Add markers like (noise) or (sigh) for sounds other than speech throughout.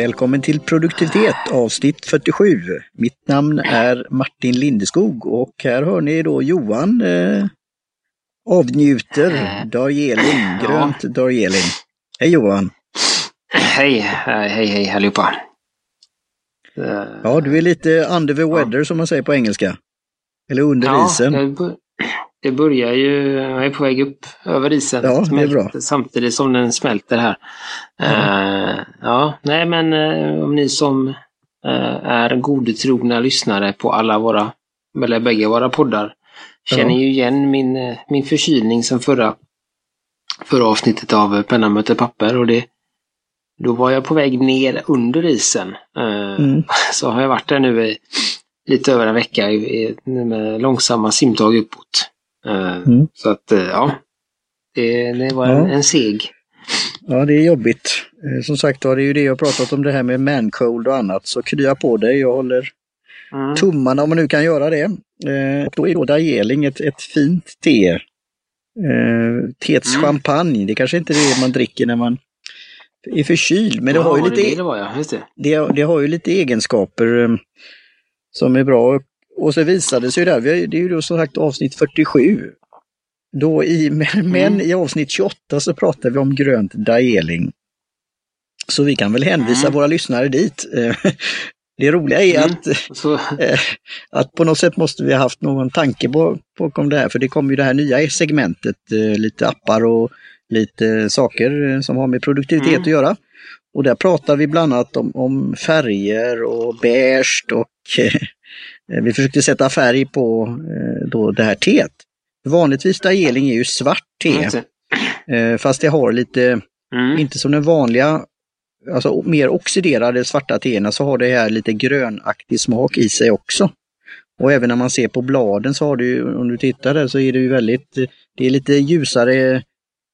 Välkommen till produktivitet avsnitt 47. Mitt namn är Martin Lindeskog och här hör ni då Johan eh, avnjuter Darjeeling, ja. grönt Darjeeling. Hej Johan! Hej, hej, hej, allihopa. Ja, du är lite under the weather som man säger på engelska. Eller under ja, isen. Det bör- Det börjar ju, jag är på väg upp över isen. Ja, Smälter. Samtidigt som den smälter här. Eh, ja, nej men eh, om ni som eh, är godetrogna lyssnare på alla våra, eller bägge våra poddar, känner ju igen min, min förkylning som förra, förra avsnittet av Penna möter papper. Och det, då var jag på väg ner under isen. Mm. (laughs) Så har jag varit där nu i lite över en vecka i, i, med långsamma simtag uppåt. Eh, Mm. Så att, eh, ja. Det, det var en, Ja. en seg. Ja, det är jobbigt. Eh, Som sagt var, det är ju det jag pratat om det här med mancold och annat. Så krya på dig. Jag håller Mm. tummarna om man nu kan göra det. Och då är då Darjeeling ett, ett fint te. Teets Mm. champagne, det kanske inte är det man dricker när man är förkyld, men det, Ja, har ju lite, det, det var jag, just det. det, det har ju lite egenskaper som är bra. Och så visade sig där, har- det är ju då som sagt avsnitt 47. Då i, men, men i avsnitt 28 så pratar vi om grönt Darjeeling. Så vi kan väl hänvisa Mm. våra lyssnare dit. (laughs) Det roliga är Mm. att Så, (laughs) eh, att på något sätt måste vi ha haft någon tanke bakom det här, för det kommer ju det här nya segmentet, eh, lite appar och lite saker eh, som har med produktivitet Mm. att göra. Och där pratar vi bland annat om, om färger och beige och (laughs) vi försökte sätta färg på eh, då det här teet. Vanligtvis Darjeeling är ju svart te, det. eh, fast det har lite Mm. inte som den vanliga, alltså mer oxiderade svarta teerna så har det här lite grönaktig smak i sig också. Och även när man ser på bladen så har du om du tittar där så är det ju väldigt, det är lite ljusare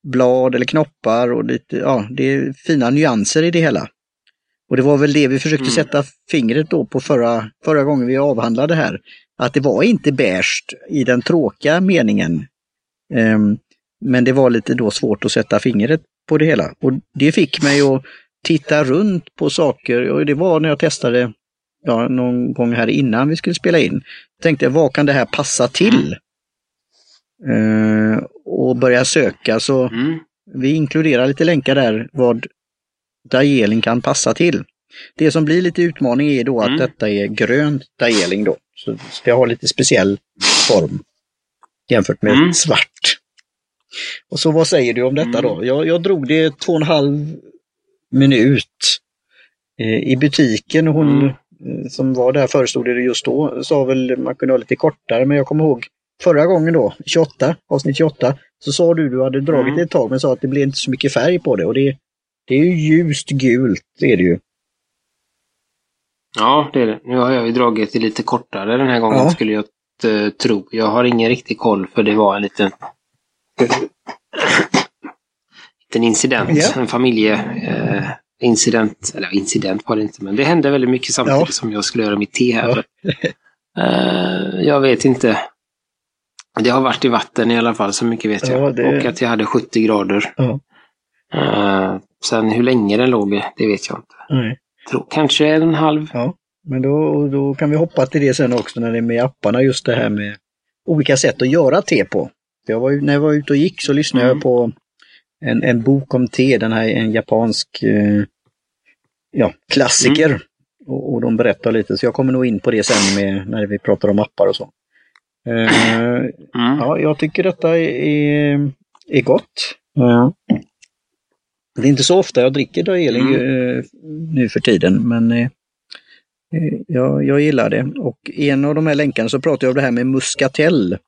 blad eller knoppar och lite, ja, det är fina nyanser i det hela. Och det var väl det vi försökte Mm. sätta fingret då på förra, förra gången vi avhandlade här. Att det var inte beige i den tråkiga meningen. Ehm, men det var lite då svårt att sätta fingret på det hela. Och det fick mig att titta runt på saker och det var när jag testade ja, någon gång här innan vi skulle spela in. Tänkte jag, vad kan det här passa till? Eh, och börja söka så Mm. vi inkluderar lite länkar där vad Darjeeling kan passa till. Det som blir lite utmaning är då att Mm. detta är grönt Darjeeling då. Så det har lite speciell form jämfört med Mm. svart. Och så vad säger du om detta då? Mm. Jag, jag drog det två och en halv minut eh, i butiken och hon Mm. eh, som var där förestod det just då sa väl man kunde ha lite kortare men jag kommer ihåg förra gången då, 28, avsnitt 28, så sa du du hade dragit Mm. det ett tag men sa att det blev inte så mycket färg på det och det, det är ju ljust gult, det är det ju. Ja, det är det. Nu har jag ju dragit det lite kortare den här gången Ja. skulle jag eh, tro. Jag har ingen riktig koll för det var en liten liten incident, Ja. en familje eh, eller incident var det inte, men det hände väldigt mycket samtidigt Ja. som jag skulle göra mitt te här. Ja. (laughs) Eh, jag vet inte. Det har varit i vatten i alla fall, så mycket vet Ja, jag. det- Och att jag hade 70 grader. Eh, sen hur länge den låg, det vet jag inte. Nej. Tror, kanske en halv. Ja, men då, då kan vi hoppa till det sen också när det är med apparna, just det här med olika sätt att göra te på. Jag var, när jag var ute och gick så lyssnade Mm. jag på en, en bok om te, den här en japansk eh, ja, klassiker. Mm. Och, och de berättar lite, så jag kommer nog in på det sen med, när vi pratar om appar och så. Eh, Mm. Ja, jag tycker detta är, är gott. Ja. Det är inte så ofta jag dricker Darjeeling Mm. eh, nu för tiden, men eh, eh, jag, jag gillar det. Och i en av de här länkarna så pratar jag om det här med muskatell.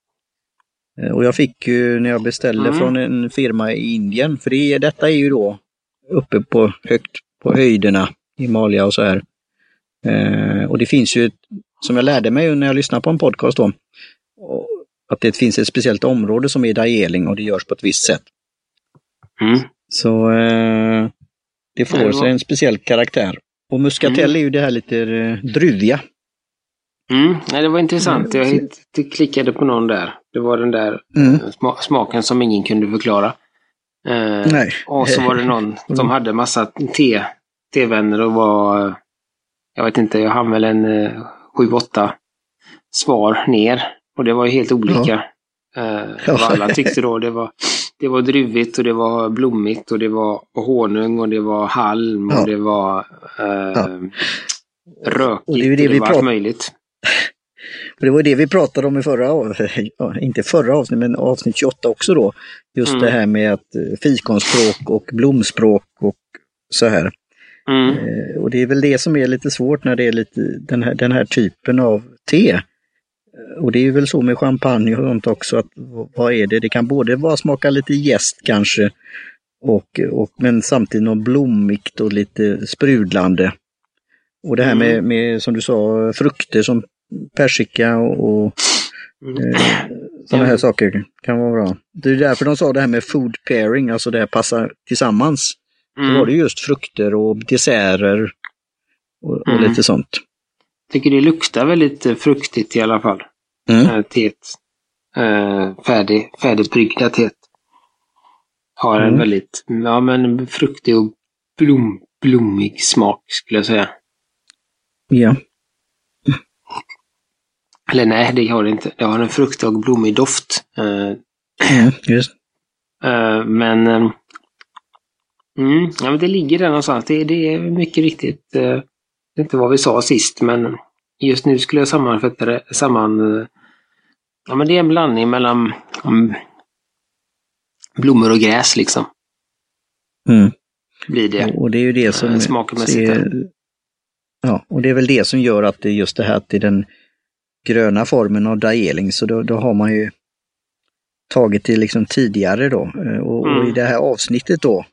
Och jag fick ju när jag beställde Mm. från en firma i Indien, för det, detta är ju då uppe på högt på höjderna, Himalaya och så här. Eh, och det finns ju, ett, som jag lärde mig när jag lyssnade på en podcast då, att det finns ett speciellt område som är Darjeeling och det görs på ett visst sätt. Mm. Så eh, det får Ja, det var- sig en speciell karaktär. Och muskatell Mm. är ju det här lite eh, druviga. Mm, nej, det var intressant. Jag Mm. hitt, det klickade på någon där. Det var den där Mm. eh, sma, smaken som ingen kunde förklara. Eh, Nej. och så var det någon (laughs) som hade massa te tevänner och var, jag vet inte, jag hann väl en eh, sju, åtta svar ner. Och det var ju helt olika. Eh, vad alla tyckte då. Det var, det var druvigt och det var blommigt och det var honung och det var halm Ja. och det var eh, rökigt Och det är ju det det, vi pratar- möjligt. Och det var det vi pratade om i förra, (laughs) ja, inte förra avsnittet, men avsnitt 28 också då. Just Mm. det här med att eh, fikonspråk och blomspråk och så här. Mm. Eh, Och det är väl det som är lite svårt när det är lite den här, den här typen av te. Eh, Och det är väl så med champagne och sånt också, att vad är det? Det kan både vara smaka lite jäst kanske, och, och, men samtidigt något blommigt och lite sprudlande. Och det här med, Mm. med, som du sa, frukter som persika och, och Mm. eh, sådana här saker kan vara bra. Det är därför de sa det här med food pairing, alltså det här passar tillsammans. Då Mm. var det just frukter och desserter och, och Mm. lite sånt. Tycker det luktar väldigt eh, fruktigt i alla fall. Mm. Mm. Teet. Eh, färdig, färdigbryggda teet. Har en Mm. väldigt, ja men fruktig och blom, blommig smak skulle jag säga. Ja. Eller nej, det har det inte. Det har en fruktig och blommig doft. Eh, Mm, just. eh, men eh, mm, ja, men det ligger där någonstans. Det, det är mycket riktigt, är inte vad vi sa sist, men just nu skulle jag sammanfatta det samman... Ja, men det är en blandning mellan mm, blommor och gräs liksom. Mm. Blir det. Och det är ju det som Eh, smakmässigt är, Ja, och det är väl det som gör att det är just det här är den gröna formen av daeling, så då, då har man ju tagit det liksom tidigare då. Eh, Och, och i Mm. det här avsnittet då,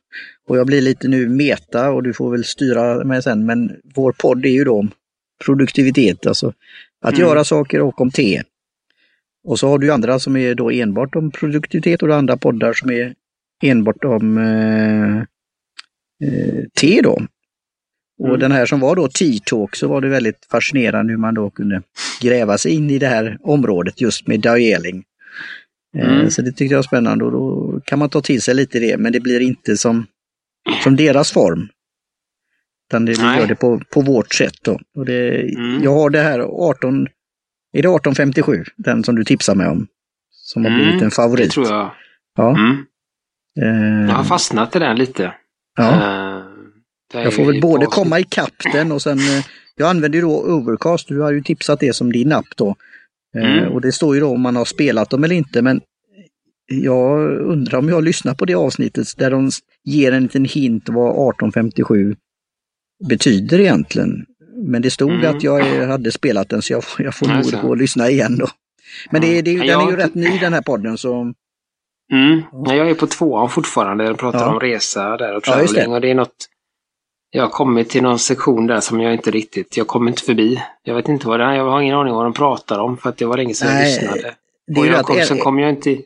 och jag blir lite nu meta och du får väl styra mig sen, men vår podd är ju då om produktivitet, alltså att Mm. göra saker och om te. Och så har du andra som är då enbart om produktivitet och andra poddar som är enbart om eh, eh, te då. Och Mm. den här som var då T-talk så var det väldigt fascinerande hur man då kunde gräva sig in i det här området just med daeling. Eh, Mm. Så det tyckte jag var spännande och då kan man ta till sig lite det men det blir inte som, som deras form. Utan det, vi gör det på, på vårt sätt då. Och det, Mm. Jag har det här 18, är det 1857, den som du tipsar mig om? Som har Mm, blivit en favorit. Det tror jag. Ja. Mm. Eh, Jag har fastnat i den lite. ja. Eh, Jag får väl både komma ikapp den och sen, jag använder ju då Overcast, du har ju tipsat det som din app då. Eh, Mm. Och det står ju då om man har spelat dem eller inte, men jag undrar om jag lyssnar på det avsnittet där de ger en liten hint vad 1857 betyder egentligen. Men det stod Mm. att jag hade spelat den så jag, får- (laughs) jag får nog gå och lyssna igen då. Men det, det, den Ja, är ju rätt ny den här podden så Mm. Ja, jag är på tvåan fortfarande. Jag pratar Ja. om resa där och Ja, traveling. och det är något... Jag har kommit till någon sektion där som jag inte riktigt... Jag kommer inte förbi. Jag vet inte vad det är. Jag har ingen aning vad de pratar om för att det var länge sedan jag Nej, lyssnade. det Och jag kom, sen kom jag inte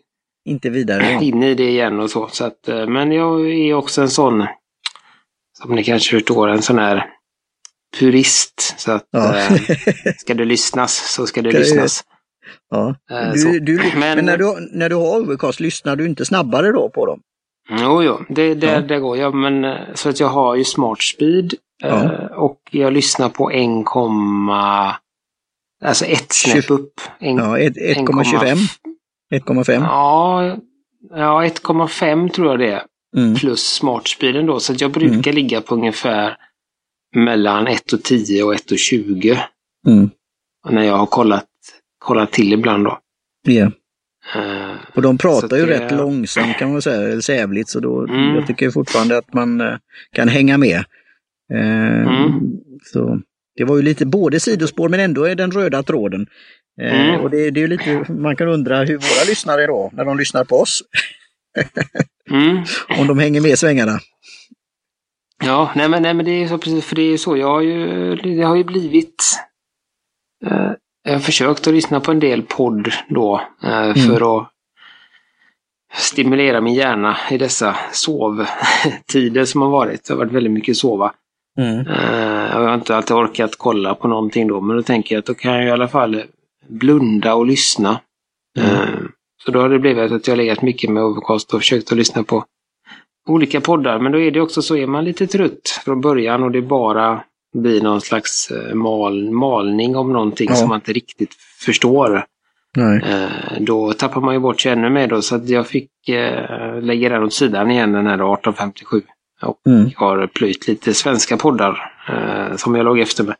inte vidare. in i det igen och så. så att, eh, men jag är också en sån, som ni kanske förstår, en sån här purist. Så att Ja. eh, ska det lyssnas så ska det Ska lyssnas. ja. Eh. Du, du, men Men- när, du, när du har Overcast, lyssnar du inte snabbare då på dem? Jo, jo, det, det, Ja. det går. Jag, men, eh, så att jag har ju smart speed Ja. eh, och jag lyssnar på 1, alltså ett snäpp upp. En, Ja, ett- 1,25? 1,5? Ja, ja 1,5 tror jag det är. Mm. plus smartspeeden då. Så att jag brukar ligga på ungefär mellan 1 och 10 och 1 och 20. Mm. När jag har kollat, kollat till ibland då. Ja. Eh, Och de pratar ju det- rätt långsamt kan man säga, eller sävligt, så då, Mm. jag tycker fortfarande att man eh, kan hänga med. Eh, Mm. Så Det var ju lite både sidospår men ändå är den röda tråden. Mm. Och det, det är lite, man kan undra hur våra lyssnare är då, när de lyssnar på oss, (laughs) mm. om de hänger med i svängarna. Ja, nej men, nej men det är så precis, för det är så. Jag har ju, det har ju blivit... Eh, jag har försökt att lyssna på en del podd då eh, för att stimulera min hjärna i dessa sovtider som har varit. Det har varit väldigt mycket sova. Mm. Eh, jag har inte alltid orkat kolla på någonting då, men då tänker jag att då kan jag i alla fall blunda och lyssna. Mm. Eh, så då har det blivit att jag har legat mycket med Overcast och försökt att lyssna på olika poddar. Men då är det också så, är man lite trött från början och det bara blir någon slags eh, mal, malning om någonting Ja. som man inte riktigt förstår. Eh, då tappar man ju bort sig ännu mer då. Så att jag fick eh, lägga den åt sidan igen, den här 1857. Och Mm. har plöjt lite svenska poddar eh, som jag låg efter med.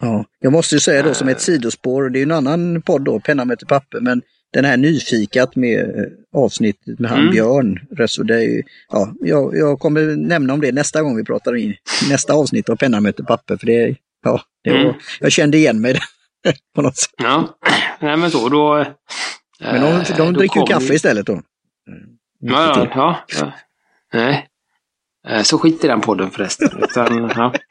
Ja. Jag måste ju säga då som ett sidospår, det är ju en annan podd då, Penna möter papper, men den här Nyfikat med eh, avsnittet med han Mm. Björn. Det är ju, ja, jag, jag kommer nämna om det nästa gång vi pratar in nästa avsnitt av Penna möter papper, för det, ja, det var, Mm. jag kände igen mig (laughs) på något sätt. Ja, (clears throat) nej men så då... eh, Men de, de då dricker ju kaffe istället då. Ja, ja, ja. Nej. Eh, Så skit i den podden förresten. Utan, ja. (laughs)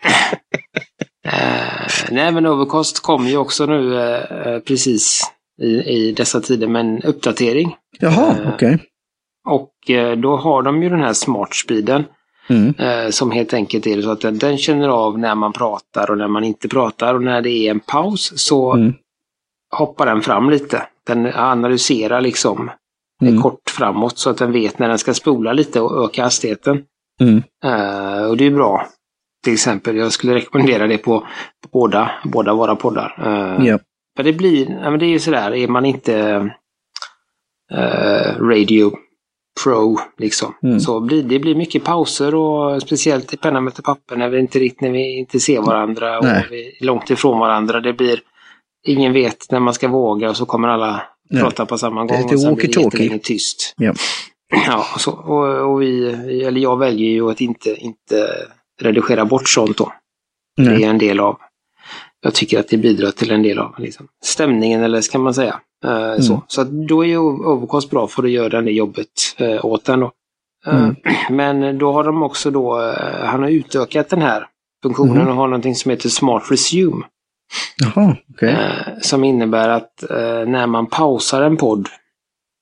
Eh, nej, men Overcost kom ju också nu eh, precis i, i dessa tider med en uppdatering. Jaha, Eh, okej. Och eh, då har de ju den här smart speeden Mm. eh, som helt enkelt är så att den, den känner av när man pratar och när man inte pratar och när det är en paus så Mm. hoppar den fram lite. Den analyserar liksom Mm. kort framåt så att den vet när den ska spola lite och öka hastigheten. Eh, och det är bra. Till exempel, jag skulle rekommendera det på, på båda, båda våra poddar. Eh, Ja. För det blir, ja, men det är ju sådär, är man inte eh, radio pro liksom. Mm. Så blir, det blir mycket pauser och speciellt i penna möter papper när vi inte riktigt, när vi inte ser varandra och vi är långt ifrån varandra. Det blir, ingen vet när man ska våga och så kommer alla Nej. prata på samma Det är gång lite och sen blir det walkie-talkie. tyst. Ja. Ja, och, så, och, och vi, eller jag väljer ju att inte, inte redigera bort sånt då. Nej. Det är en del av, jag tycker att det bidrar till en del av liksom, stämningen eller ska man säga. Eh, så så att då är ju Overcast bra för att göra det jobbet eh, åt den då. Eh, Mm. (clears throat) Men då har de också då, eh, han har utökat den här funktionen Mm. och har någonting som heter Smart Resume. Jaha, okej. Eh, som innebär att när man pausar en podd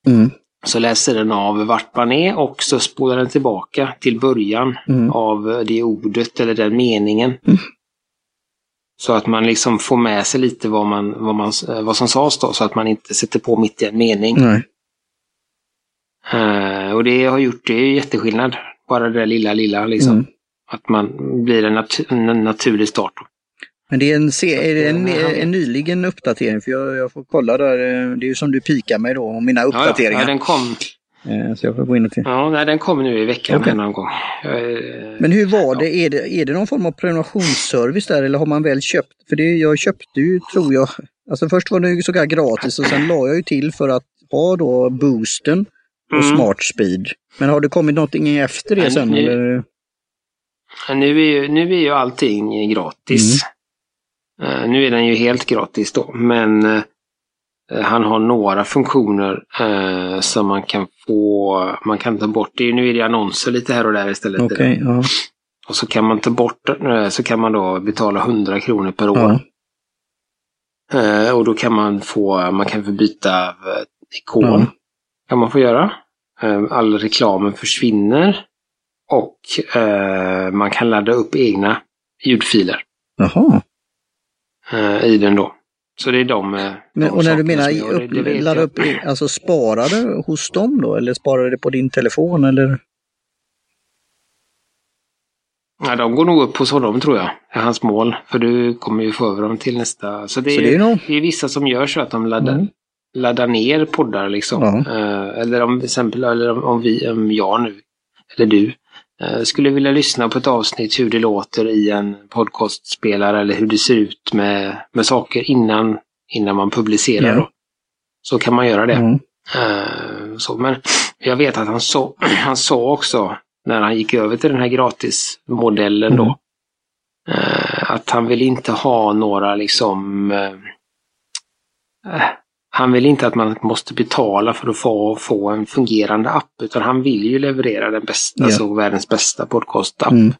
Mm. så läser den av vart man är och så spolar den tillbaka till början Mm. av det ordet eller den meningen. Så att man liksom får med sig lite vad, man, vad, man, eh, vad som sades då, så att man inte sätter på mitt i en mening. Eh, och det har gjort, det är jätteskillnad. Bara det där lilla, lilla liksom. Mm. Att man blir en, nat en naturlig start. Men det är en, är det en, Ja. en nyligen uppdatering? För jag, jag får kolla där. eh, Det är ju som du pikar mig då om mina Ja, ja, uppdateringar. ja, den kom, Eh, Så jag får gå in och titta. ja, nej, den kom nu i veckan här någon gång. Eh, Men hur var det? Är, det? är det någon form av prenumerationsservice där eller har man väl köpt? För det, jag köpte ju, tror jag, alltså först var det ju sådär gratis och sen la jag ju till för att ha då boosten och Mm. smart speed. Men har det kommit någonting efter det sen? nu- Eller? Nu är, ju, nu är ju allting gratis. Mm. Eh, nu är den ju helt gratis då, men eh, han har några funktioner eh, som man kan få, man kan ta bort. Det är, nu är det annonser lite här och där istället. Okej, ja. Och så kan man ta bort, eh, så kan man då betala 100 kronor per år. ja. Eh, och då kan man få, man kan få byta eh, ikon. Ja. Kan man få göra. Eh, all reklamen försvinner. Och eh, man kan ladda upp egna ljudfiler Jaha. eh, i den då. Så det är de, eh, Men, de och när du menar jag- det- det upp, upp, alltså sparar det hos dem då? Eller sparar det på din telefon eller? Ja, de går nog upp hos honom tror jag. Det är hans mål. För du kommer ju få över dem till nästa. Så det är, Så det är nog... det är vissa som gör så att de laddar, Mm. laddar ner poddar liksom. Ja. Eh, eller om till exempel, eller om, om vi, om jag nu, eller du, skulle vilja lyssna på ett avsnitt hur det låter i en podcastspelare eller hur det ser ut med, med saker innan, innan man publicerar. Ja. Då. Så kan man göra det. Mm. Eh, så, men jag vet att han sa, (clears throat) han sa också när han gick över till den här gratismodellen då. eh, att han vill inte ha några liksom eh, eh, han vill inte att man måste betala för att få, få en fungerande app utan han vill ju leverera den bästa, Ja. alltså världens bästa podcastapp. Mm.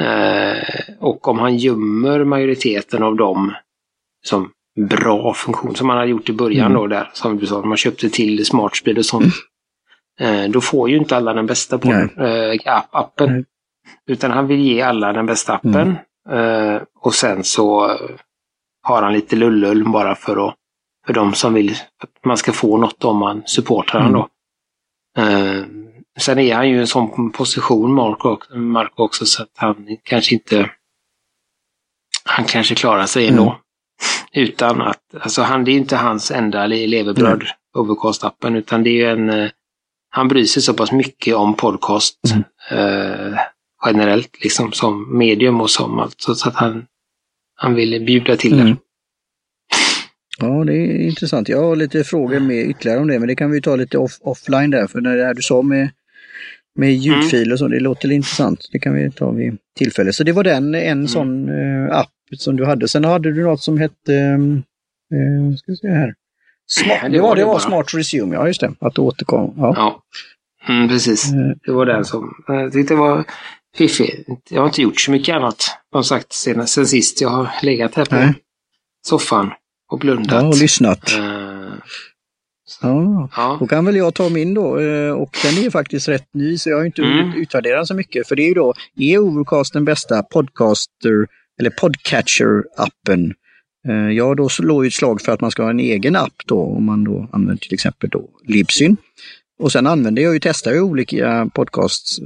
Eh, och om han gömmer majoriteten av dem som bra funktion som han har gjort i början Mm. då där, som du sa, man köpte till Smart Speed och sånt. Eh, då får ju inte alla den bästa på, eh, app, appen. Nej. Utan han vill ge alla den bästa appen. Mm. Eh, och sen så har han lite lullull bara för att för de som vill att man ska få något om man supportar Mm. då. Eh, sen är han ju i en sån position, Mark också, Mark också, så att han kanske inte... Han kanske klarar sig ändå. Mm. Utan att, alltså han, det är inte hans enda levebröd, mm. Overcast-appen, utan det är en... Eh, han bryr sig så pass mycket om podcast mm. eh, generellt, liksom som medium och som allt, så att han, han vill bjuda till mm. det. Ja, det är intressant. Jag har lite frågor med ytterligare om det, men det kan vi ta lite off offline där, för det här du sa med, med ljudfiler och så, det låter intressant. Det kan vi ta vid tillfälle. Så det var den, en mm. sån uh, app som du hade. Sen hade du något som hette, uh, ska vi se här, Smart, det var, det var Smart Resume, ja just det, att återkomma. Ja, ja. Mm, precis. Uh, det var den som, jag tyckte det var fiffigt. Jag har inte gjort så mycket annat, som sagt, sen, sen sist jag har legat här på Nej. soffan och blundat. Ja, och lyssnat. Uh, ja. ja, då kan väl jag ta min då. Eh, och den är faktiskt rätt ny så jag har inte mm. utvärderat så mycket. För det är ju då, är Overcast den bästa podcaster eller podcatcher-appen? Eh, jag då slår ju ett slag för att man ska ha en egen app då om man då använder till exempel då Libsyn. Och sen använder jag ju, testar ju olika podcasts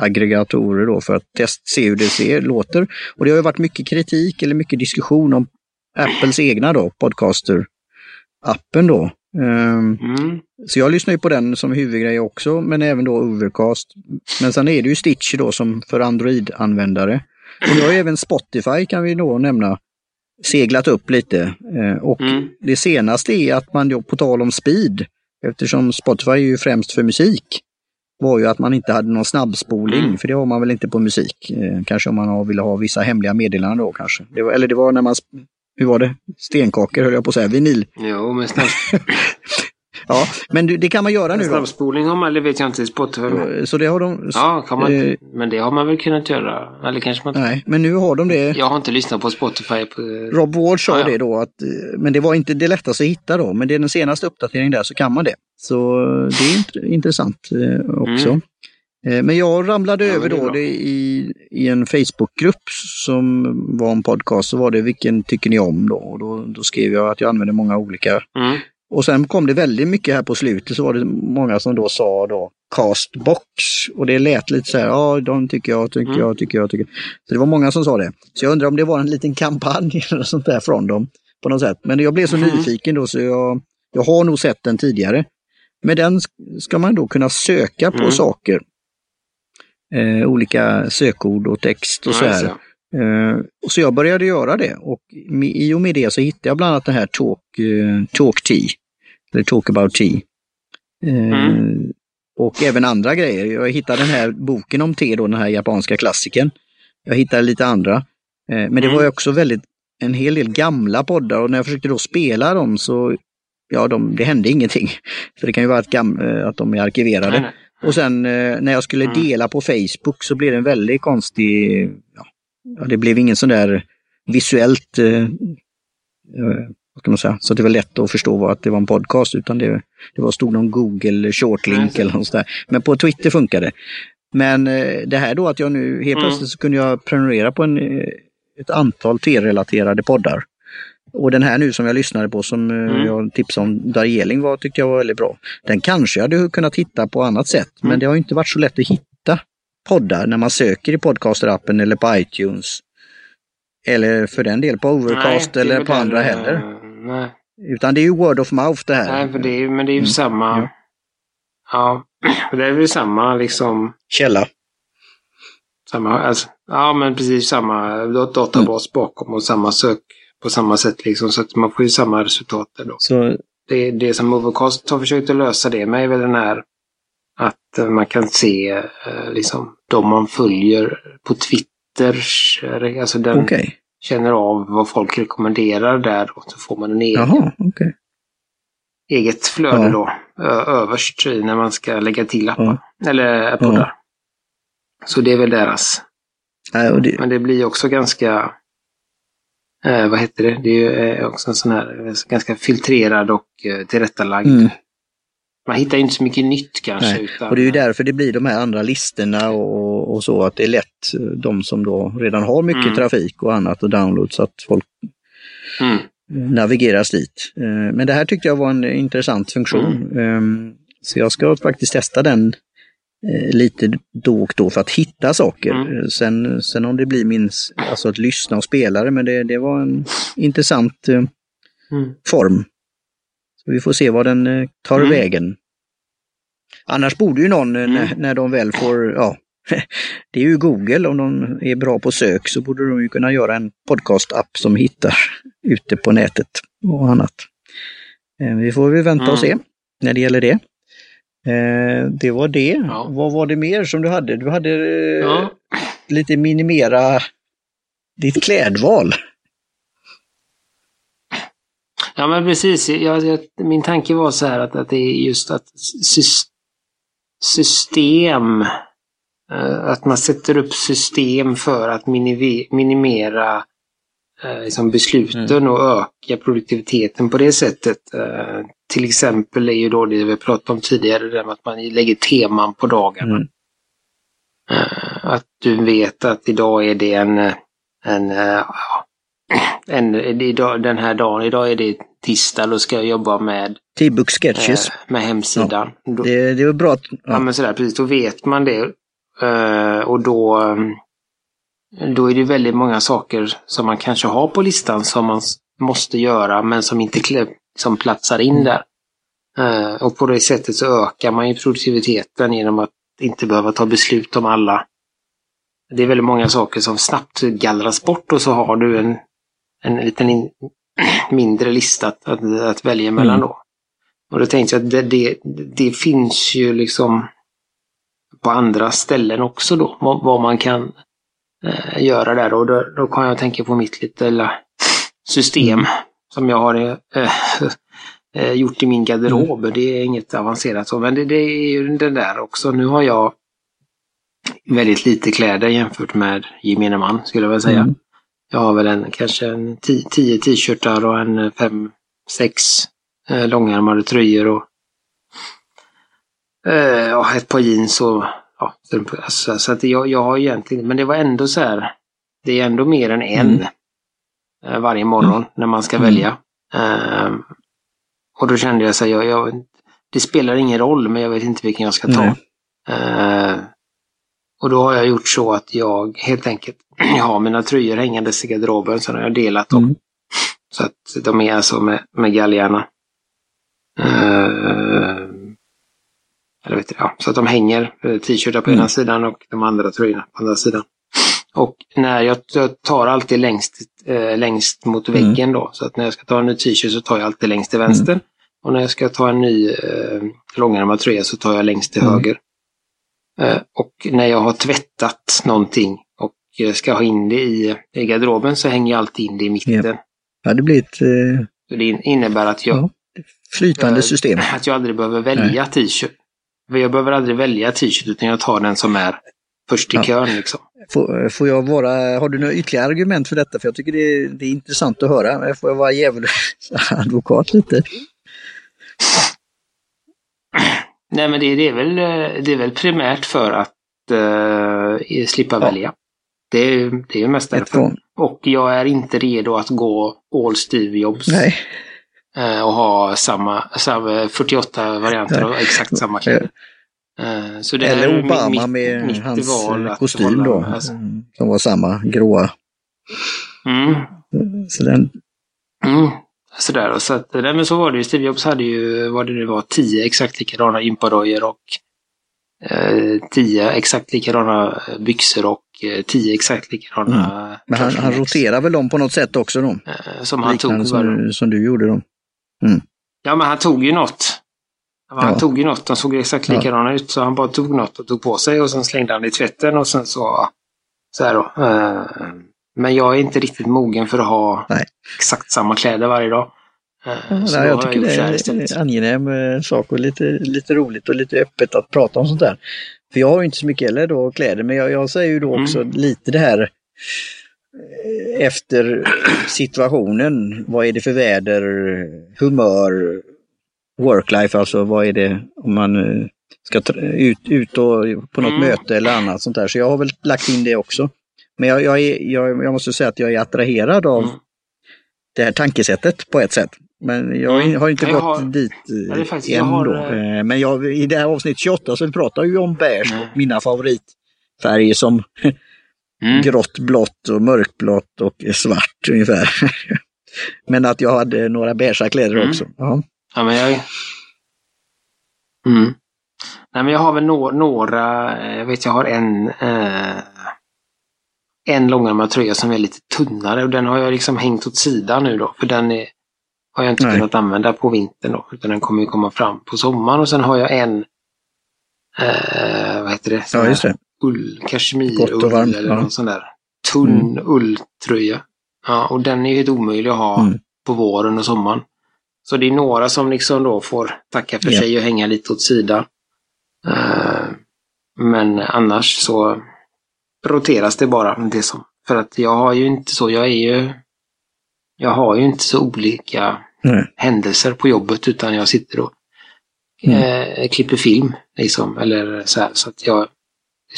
aggregatorer då för att test, se hur det ser, låter. Och det har ju varit mycket kritik eller mycket diskussion om Apples egna då, Podcaster-appen då. Um, mm. Så jag lyssnar ju på den som huvudgrej också, men även då Overcast. Men sen är det ju Stitch då som för Android-användare. Och nu har även Spotify kan vi då nämna seglat upp lite. Uh, och mm. det senaste är att man då på tal om speed, eftersom Spotify är ju främst för musik, var ju att man inte hade någon snabbspolning, mm. för det har man väl inte på musik. Eh, kanske om man vill ha vissa hemliga meddelanden då kanske. Det var, eller det var när man hur var det? Stenkakor höll jag på att säga, vinyl. Jo, men snabb... (laughs) ja, men det kan man göra nu då. Snabbspolning har man, eller vet jag inte, Spotify. Så det har de... Ja, kan man, eh, men det har man väl kunnat göra? Eller kanske man. Nej, men nu har de det. Jag har inte lyssnat på Spotify. På... Rob Ward sa ja, ja. det då, att, eh, men det var inte det lättaste att hitta då. Men det är den senaste uppdateringen där så kan man det. Så det är intressant eh, också. Mm. Eh, men jag ramlade ja, över då det i, i en Facebookgrupp som var en podcast, så var det vilken tycker ni om då? Och då, då skrev jag att jag använder många olika. Mm. Och sen kom det väldigt mycket här på slutet så var det många som då sa då Castbox. Och det lät lite så här, ja de tycker jag, tycker mm. jag, tycker jag, tycker Så det var många som sa det. Så jag undrar om det var en liten kampanj (laughs) eller sånt där från dem på något sätt. Men jag blev så mm. nyfiken då så jag, jag har nog sett den tidigare. Med den ska man då kunna söka på mm. saker eh, olika sökord och text och så här. Eh, så jag började göra det och i och med det så hittade jag bland annat det här Talk, eh, talk Tea, eller Talk about Tea. Eh, mm. Och även andra grejer. Jag hittade den här boken om te, då, den här japanska klassiken. Jag hittade lite andra. Eh, men det mm. var också väldigt en hel del gamla poddar och när jag försökte då spela dem så ja, de, det hände ingenting. (laughs) För det kan ju vara att, gam, att de är arkiverade. Nej, nej. Och sen eh, när jag skulle mm. dela på Facebook så blev det en väldigt konstig, ja, det blev ingen sån där visuellt, eh, eh, vad ska man säga, så det var lätt att förstå att det var en podcast utan det, det var stod någon Google shortlink eller något sånt där. Men på Twitter funkade det. Men det här då att jag nu helt mm. plötsligt så kunde jag prenumerera på en, ett antal T-relaterade poddar. Och den här nu som jag lyssnade på som eh, mm. jag tipsade om, Darjeeling var, tyckte jag var väldigt bra. Den kanske jag hade kunnat hitta på annat sätt, mm. men det har inte varit så lätt att hitta poddar när man söker i podcasterappen eller på iTunes. Eller för den del på Overcast nej, eller på den, andra heller. Nej. Utan det är ju word of mouth det här. Nej, för det är, men det är ju mm. samma. Ja. ja, (clears throat) det är väl samma liksom. Källa. Samma, alltså, ja men precis samma databas mm. bakom och samma sök på samma sätt liksom. Så att man får ju samma resultat där då. Så... Det, det som Overcast har försökt att lösa det med är väl den här att man kan se eh, liksom de man följer på Twitter. Alltså den okay. känner av vad folk rekommenderar där och så får man en egen. Jaha, okay. Eget flöde ja. då överst när man ska lägga till appar. Ja. Eller poddar. Ja. Så det är väl deras. Ja, det... Men det blir också ganska eh, vad heter det? Det är eh, också en sån här eh, ganska filtrerad och eh, tillrättalagd. Mm. Man hittar inte så mycket nytt kanske. Utan... Och det är ju därför det blir de här andra listorna och, och så att det är lätt eh, de som då redan har mycket mm. trafik och annat och download så att folk mm. navigeras dit. Men det här tyckte jag var en intressant funktion. Mm. Ehm, så jag ska faktiskt testa den lite då och då för att hitta saker. Mm. Eh, Sen, sen om det blir min, alltså att lyssna och spela det, men det, det var en intressant eh, Mm. form. Så vi får se vad den eh, tar Mm. vägen. Annars borde ju någon, eh, när, Mm. när de väl får, ja, (laughs) det är ju Google, om de är bra på sök så borde de ju kunna göra en podcast-app som hittar ute på nätet och annat. Eh, Vi får väl vänta och se Mm. när det gäller det. Eh, Det var det. Ja. Vad var det mer som du hade? Du hade eh, Ja. lite minimera ditt klädval. Ja men precis. Jag, jag, min tanke var så här att, att det är just att sys, system, eh, att man sätter upp system för att minimera liksom besluten och öka produktiviteten på det sättet. Eh, till exempel är ju då det vi pratade om tidigare, det att man lägger teman på dagarna. Mm. Eh, att du vet att idag är det en, eh, en, eh, ja, en idag, den här dagen, idag är det tisdag, då ska jag jobba med, T-book sketches. eh, med hemsidan. Då, Det, det var bra att, ja. ja. men sådär, precis, då vet man det. Eh, och då, eh, då är det väldigt många saker som man kanske har på listan som man måste göra men som inte som platsar in där. Eh, och på det sättet så ökar man ju produktiviteten genom att inte behöva ta beslut om alla. Det är väldigt många saker som snabbt gallras bort och så har du en, en liten in, (clears throat) mindre lista att, att, att välja mellan Mm. då. Och då tänkte jag att det, det, det finns ju liksom på andra ställen också då, vad man kan eh, göra där. Och då, då kan jag tänka på mitt lilla system som jag har eh, eh, gjort i min garderob. Det är inget avancerat så, men det, det är ju den där också. Nu har jag väldigt lite kläder jämfört med gemene man, skulle jag väl säga. Mm. Jag har väl en, kanske en 10 t-shirtar och en 5-6 eh, långärmade tröjor och eh, ett par jeans och ja, alltså, så att jag, jag har egentligen, men det var ändå så här, det är ändå mer än en Mm. eh, varje morgon när man ska Mm. välja. Ehm, och då kände jag så här, jag, jag, det spelar ingen roll men jag vet inte vilken jag ska ta. Eh, och då har jag gjort så att jag helt enkelt, (clears throat) jag har mina tröjor hängandes i garderoben, så har jag delat dem. Mm. Så att de är alltså med, med galgarna. Eh, eller vet du, ja, så att de hänger, eh, t-shirtar på Mm. ena sidan och de andra tröjorna på andra sidan. Och när jag, jag tar alltid längst, eh, längst mot Mm. väggen då. Så att när jag ska ta en ny t-shirt så tar jag alltid längst till vänster. Och när jag ska ta en ny eh, långärmad tröja så tar jag längst till Mm. höger. Eh, och när jag har tvättat någonting och ska ha in det i, i garderoben så hänger jag alltid in det i mitten. Ja, det blir ett eh, Så det in- innebär att jag, Ja. flytande system. att jag aldrig behöver välja t-shirt. Jag behöver aldrig välja t-shirt utan jag tar den som är först i Ja. kön liksom. Får, får jag vara, har du några ytterligare argument för detta? För jag tycker det är, det är intressant att höra. Får jag vara djävuladvokat lite? Nej men det, det, är väl, det är väl primärt för att eh, slippa Ja. välja. Det är, det är mest därför. Och jag är inte redo att gå all Steve Jobs Nej. Eh, och ha samma, samma 48 varianter av exakt (laughs) samma kläder. Eh, så det Eller Obama mitt, med mitt hans val eh, att kostym då. Alltså, mm, Som var samma gråa. mm, Så den, mm, sådär, så, att, nej, men så var det ju. Steve Jobs hade ju, vad det nu var, tio exakt likadana gympadojor och eh, tio exakt likadana byxor och eh, tio exakt likadana Mm. men han, han roterar väl dem på något sätt också då? Eh, Som han Liknande tog. var det. som, som du gjorde då? Ja, men han tog ju något. Han Ja. tog ju något. De såg exakt Ja. likadana ut. Så han bara tog något och tog på sig och sen slängde han det i tvätten och sen så... Så här då. Eh, Men jag är inte riktigt mogen för att ha Nej. exakt samma kläder varje dag. Eh, Ja, så nej, jag tycker gjort det är en angenäm eh, sak och lite, lite roligt och lite öppet att prata om sånt där. För jag har ju inte så mycket heller då kläder, men jag, jag säger ju då också Mm. lite det här efter situationen. Vad är det för väder, humör, worklife, alltså vad är det om man eh, ska ut, ut och på något Mm. möte eller annat sånt där. Så jag har väl lagt in det också. Men jag, jag, är, jag, jag måste säga att jag är attraherad av Mm. det här tankesättet på ett sätt. Men jag Mm. har inte Jag gått har- dit det är faktiskt- än har, då. eh, Eh, Men jag, i det här avsnitt 28 så pratar vi ju om beige, Mm. mina favoritfärger som Mm. grått, blått och mörkblått och svart ungefär. (laughs) Men att jag hade några beigea kläder Mm. också. Ja. Ja, men jag... Mm. Nej, men jag har väl nå- några, jag vet jag har en eh, en långärmad tröja som är lite tunnare och den har jag liksom hängt åt sidan nu då. För den är, har jag inte Nej. kunnat använda på vintern då. Utan den kommer ju komma fram på sommaren och sen har jag en eh, vad heter det? Sån ja, just det. Ull, kashmirull eller ja. någon sån där tunn ulltröja. Ja, och den är ju helt omöjlig att ha Mm. på våren och sommaren. Så det är några som liksom då får tacka för Ja. sig och hänga lite åt sidan. Eh, men annars så roteras det bara. Det som, för att jag har ju inte så, jag är ju jag har ju inte så olika Nej. händelser på jobbet utan jag sitter och Mm. eh, klipper film. Liksom, eller så här, så att jag,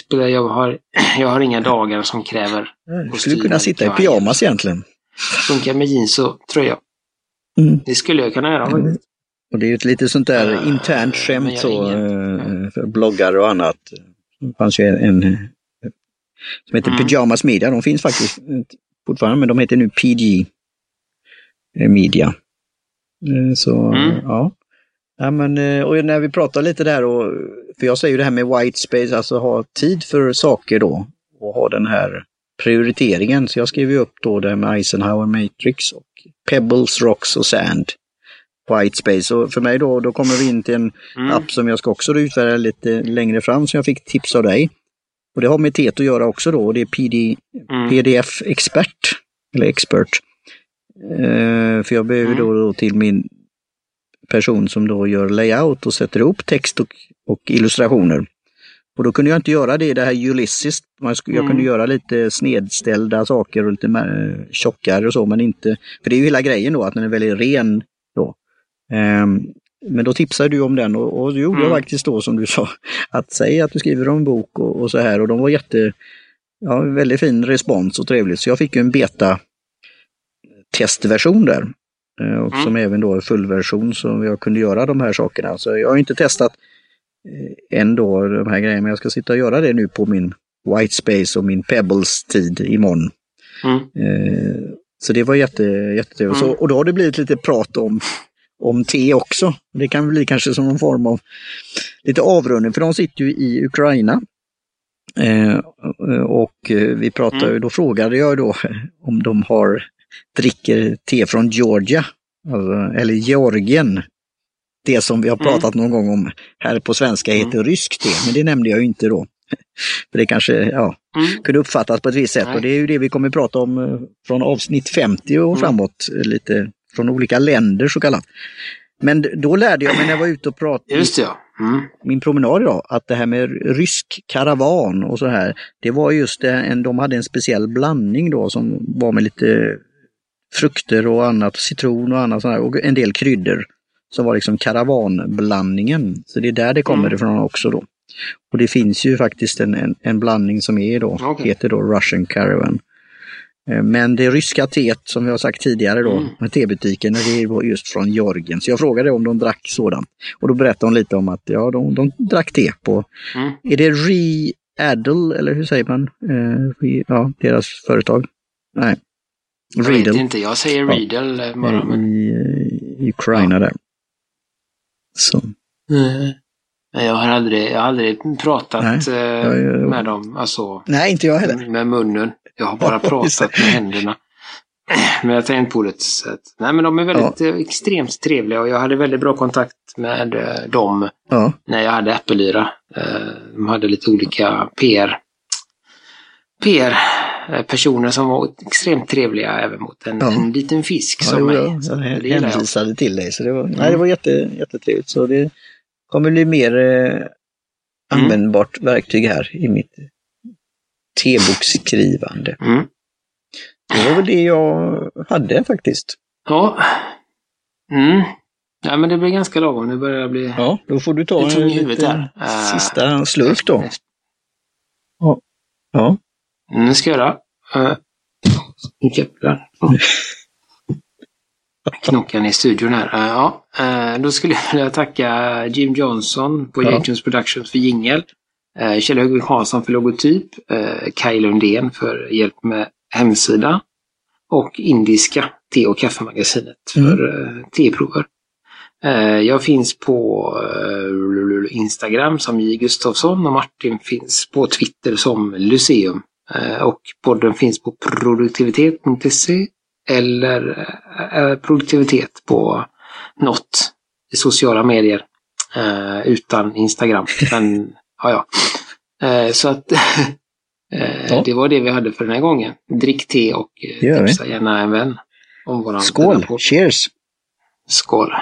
spelar, jag, har, (clears throat) jag har inga dagar som kräver Du skulle kunna sitta i pyjamas egentligen. funkar med jeans och tröja. Mm. Det skulle jag kunna göra. Mm. Och det är ju ett lite sånt där Eh, internt skämt så, eh, för bloggare och annat. Det fanns ju en eh, som heter Mm. Pyjamas Media. De finns faktiskt eh, fortfarande, men de heter nu PG Media. Så Mm. ja. Ja men, eh, och när vi pratar lite där, och, för jag säger ju det här med white space, alltså ha tid för saker då och ha den här prioriteringen. Så jag skriver ju upp då det med Eisenhower Matrix och Pebbles, Rocks och Sand. White space. Och för mig då, då kommer vi in till en Mm. app som jag ska också utvärdera lite längre fram som jag fick tips av dig. Och det har med TET att göra också då och det är PD, Mm. PDF Expert. Eller Expert. Eh, för jag behöver Mm. då, då till min person som då gör layout och sätter ihop text och, och illustrationer. Och då kunde jag inte göra det i det här Ulysses. Jag Mm. kunde göra lite snedställda saker och lite mer, tjockare och så, men inte... För det är ju hela grejen då, att den är väldigt ren då. Ehm, men då tipsade du om den och, och det gjorde Mm. jag faktiskt då som du sa. Att säga att du skriver om en bok och, och så här och de var jätte... Ja, väldigt fin respons och trevligt. Så jag fick ju en beta testversion där. Eh, Och Mm. som även då är fullversion så jag kunde göra de här sakerna. Så jag har inte testat eh, än då de här grejerna, men jag ska sitta och göra det nu på min White Space och min Pebbles-tid imorgon. Mm. Eh, Så det var jätte, jättetrevligt. Mm. och då har det blivit lite prat om, om te också. Det kan bli kanske som någon form av lite avrundning, för de sitter ju i Ukraina. Eh, och vi pratade, Mm. då frågade jag då om de har dricker te från Georgia, alltså, eller Georgien. Det som vi har Mm. pratat någon gång om här på svenska heter ryskt te, men det nämnde jag ju inte då. (laughs) För det kanske, ja, Mm. kunde uppfattas på ett visst sätt Nej. och det är ju det vi kommer att prata om eh, från avsnitt 50 och Mm. framåt, eh, lite från olika länder så kallat. Men då lärde jag mig när jag var ute och pratade, Just det, ja. Mm. min promenad idag, att det här med rysk karavan och så här, det var just en, de hade en speciell blandning då som var med lite frukter och annat, citron och annat sånt här, och en del kryddor. Som var liksom karavanblandningen. Så det är där det kommer Mm. ifrån också då. Och det finns ju faktiskt en, en, en blandning som är då, Okej. heter då Russian Caravan. Eh, Men det ryska teet som vi har sagt tidigare då, Mm. med tebutiken, det var just från Georgien. Så jag frågade om de drack sådant. Och då berättade hon lite om att ja, de, de drack te på, Mm. är det Re-Adel, eller hur säger man? Eh, Re- ja, deras företag. Nej. Jag vet Riedel inte, jag säger Ja. Riedel eh, bara. Men... i, eh, i Ukraina där. Så, Mm. Men jag har aldrig, jag har aldrig pratat eh, ja, ja. med dem, alltså nej, inte jag heller. med munnen. Jag har bara (laughs) Ja, pratat med händerna. (clears throat) Men jag tänkte på det så att, Nej men de är väldigt eh, extremt trevliga och jag hade väldigt bra kontakt med eh, dem Ja, när jag hade Äppelyra. Eh, De hade lite olika PR, PR-personer som var extremt trevliga även mot en, Ja. en liten fisk ja som mig. gillar jag. hänvisade till dig. Så det var, nej, det var jätte, jättetrevligt. Så det kommer bli mer eh, användbart verktyg här i mitt teboksskrivande. Mm. Det var väl det jag hade faktiskt. Ja. Mm. Ja men det blir ganska lagom. Nu börjar jag bli Ja, då får du ta lite en här. Eh, sista slurk då. Ja, Mm, ska jag göra. Uh, jävlar. knockan i studion här. Uh, ja, uh, då skulle jag vilja tacka Jim Johnson på ja. James Productions för jingel. Uh, Kjell Högvik Hansson för logotyp. Uh, Kaj Lundén för hjälp med hemsida. Och Indiska te och kaffemagasinet för mm. teprover. Jag finns på Instagram som J Gustafsson och Martin finns på Twitter som Lyceum. Och podden finns på produktivitet.se eller eh, produktivitet på något i sociala medier eh, utan Instagram. Men ja, ja. Eh, så att (laughs) det var det vi hade för den här gången. Drick te och tipsa gärna en vän om våran Skål! Cheers! Skål!